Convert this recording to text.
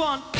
fun.